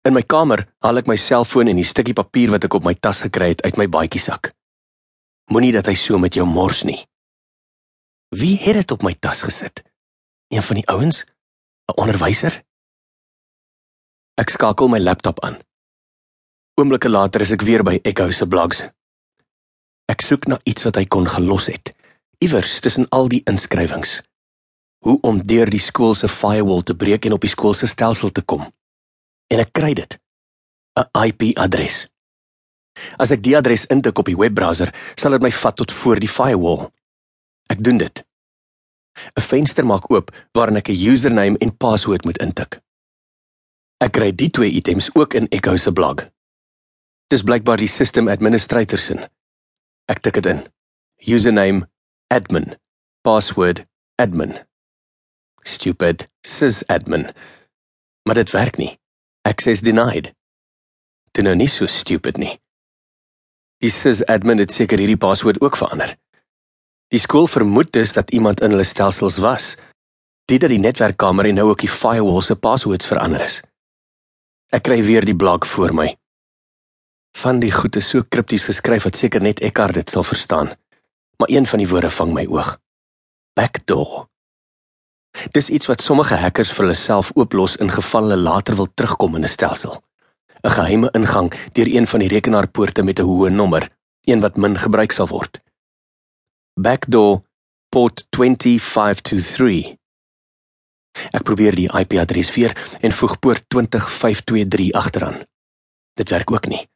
In my kamer haal ek my selfoon en die stukkie papier wat ek op my tas gekry het uit my baadjiesak. Moenie dat hy so met jou mors nie. Wie het dit op my tas gesit? Een van die ouens? 'n Onderwyser? Ek skakel my laptop aan. Oomblikke later is ek weer by Echo se blogs. Ek soek na iets wat hy kon gelos het, iewers tussen al die inskrywings. Hoe om deur die skool se firewall te breek en op die skool se stelsel te kom. En ek kry dit. 'n IP-adres. As ek die adres intik op die webbrowser, sal dit my vat tot voor die firewall. Ek doen dit. 'n Venster maak oop waarin ek 'n username en paswoord moet intik. Ek kry die twee items ook in Echo se blog. Dis blykbaar die system administrator se. Ek tik dit in. Username admin. Password admin. Stupid sysadmin. Maar dit werk nie. Access denied. Dit nou nie so stupid nie. Die sysadmin het seker hierdie paswoord ook verander. Die skool vermoed dus dat iemand in hulle stelsels was. Dit dat die netwerkkamer en nou ook die firewall se paswoords verander is. Ek kry weer die blok voor my. Van die goed is so kripties geskryf dat seker net Eckhart dit sal verstaan. Maar een van die woorde vang my oog. Backdoor. Dis iets wat sommige hackers vir hulle self ooplos in geval hulle later wil terugkom in 'n stelsel. 'n Geheime ingang deur een van die rekenaarpoorte met 'n hoë nommer, een wat min gebruik sal word. Backdoor port 20523. Ek probeer die IP-adres weer en voeg poort 20523 agteraan. Dit werk ook nie.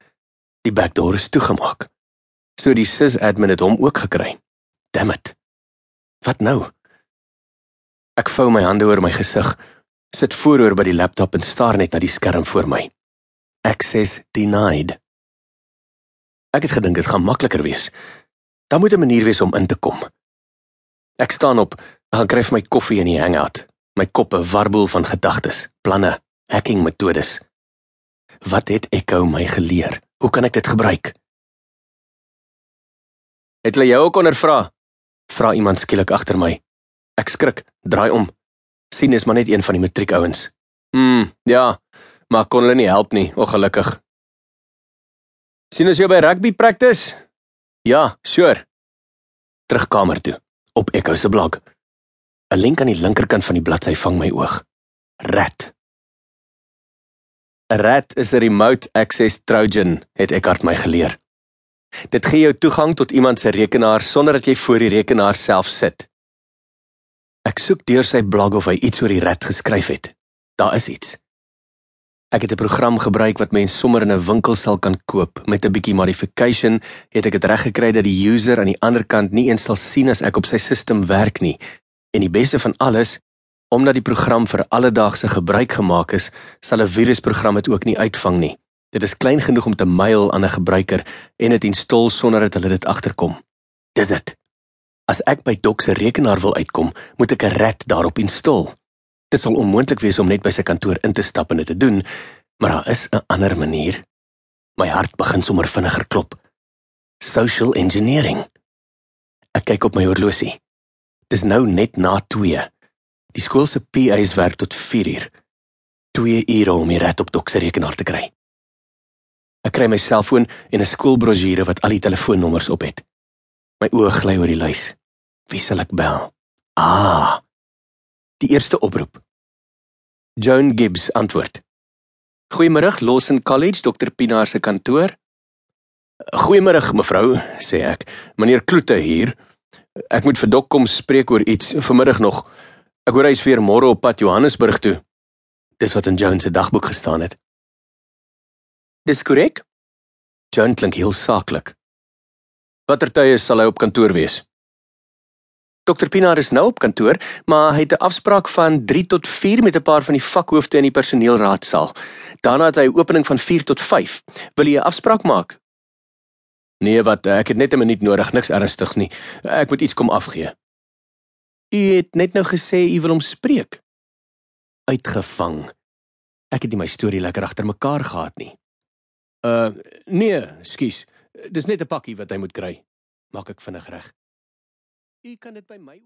Die backdoor is toegemaak. So die sysadmin het hom ook gekry. Damn it. Wat nou? Ek vou my hande oor my gesig, sit vooroor by die laptop en staar net na die skerm voor my. Access denied. Ek het gedink dit gaan makliker wees. Daar moet 'n manier wees om in te kom. Ek staan op, ek gaan kry vir my koffie in die hangout. My kop 'n warboel van gedagtes, planne, hacking metodes. Wat het Echo my geleer? Hoe kan ek dit gebruik? Het hulle jou ook ondervra? Vra iemand skielik agter my. Ek skrik, draai om. sien is maar net een van die matriekouens. Hm, ja, maar kon hulle nie help nie, ongelukkig. sien as jy by rugby practice? Ja, sure. Terugkamer toe, op Echo se blog. 'n Link aan die linkerkant van die bladsy vang my oog. Rat. 'n Rat is 'n remote access trojan, het Eckhart my geleer. Dit gee jou toegang tot iemand se rekenaar sonder dat jy voor die rekenaar self sit. Ek soek deur sy blog of hy iets oor die rat geskryf het. Daar is iets. Ek het 'n program gebruik wat mens sommer in 'n winkel sal kan koop. Met 'n bietjie modification het ek dit reg gekry dat die user aan die ander kant nie eens sal sien as ek op sy sisteem werk nie. En die beste van alles, omdat die program vir alledaagse gebruik gemaak is, sal 'n virusprogram dit ook nie uitvang nie. Dit is klein genoeg om te mail aan 'n gebruiker en dit install sonder dat hulle dit agterkom. Dis dit. As ek by Doc se rekenaar wil uitkom, moet ek 'n rat daarop install. Dit sal onmoontlik wees om net by sy kantoor in te stap en dit te doen, maar daar is 'n ander manier. My hart begin sommer vinniger klop. Social engineering. Ek kyk op my horlosie. Dis nou net na 2. Die skool se PA's werk tot 4 uur. 2 ure om die rat op Doc se rekenaar te kry. Ek kry my selfoon en 'n skoolbrosjure wat al die telefoonnommers op het. My oë gly oor die lys. Wie sal ek bel? Ah. Die eerste oproep. Joan Gibbs antwoord. Goeiemôre, Lawson College, Dr Pinaar se kantoor. Goeiemôre, mevrou, sê ek. Meneer Kloete hier. Ek moet vir Dok kom spreek oor iets vanmiddag nog. Ek hoor hy is weer môre op pad Johannesburg toe. Dis wat in Joan se dagboek gestaan het. Dis korrek? Joan klink heel saaklik. Watter tye sal hy op kantoor wees? Dr Pinaar is nou op kantoor, maar hy het 'n afspraak van 3 tot 4 met 'n paar van die vakhoofde in die personeelraadsaal. Daarna het hy 'n opening van 4 tot 5. Wil jy 'n afspraak maak? Nee, wat ek het net 'n minuut nodig, niks ernstigs nie. Ek moet iets kom afgee. U het net nou gesê u wil hom spreek. Uitgevang. Ek het nie my storie lekker agter mekaar gehad nie. Uh nee, skus. Dis net 'n pakkie wat hy moet kry. Maak ek vinnig reg. U kan dit by my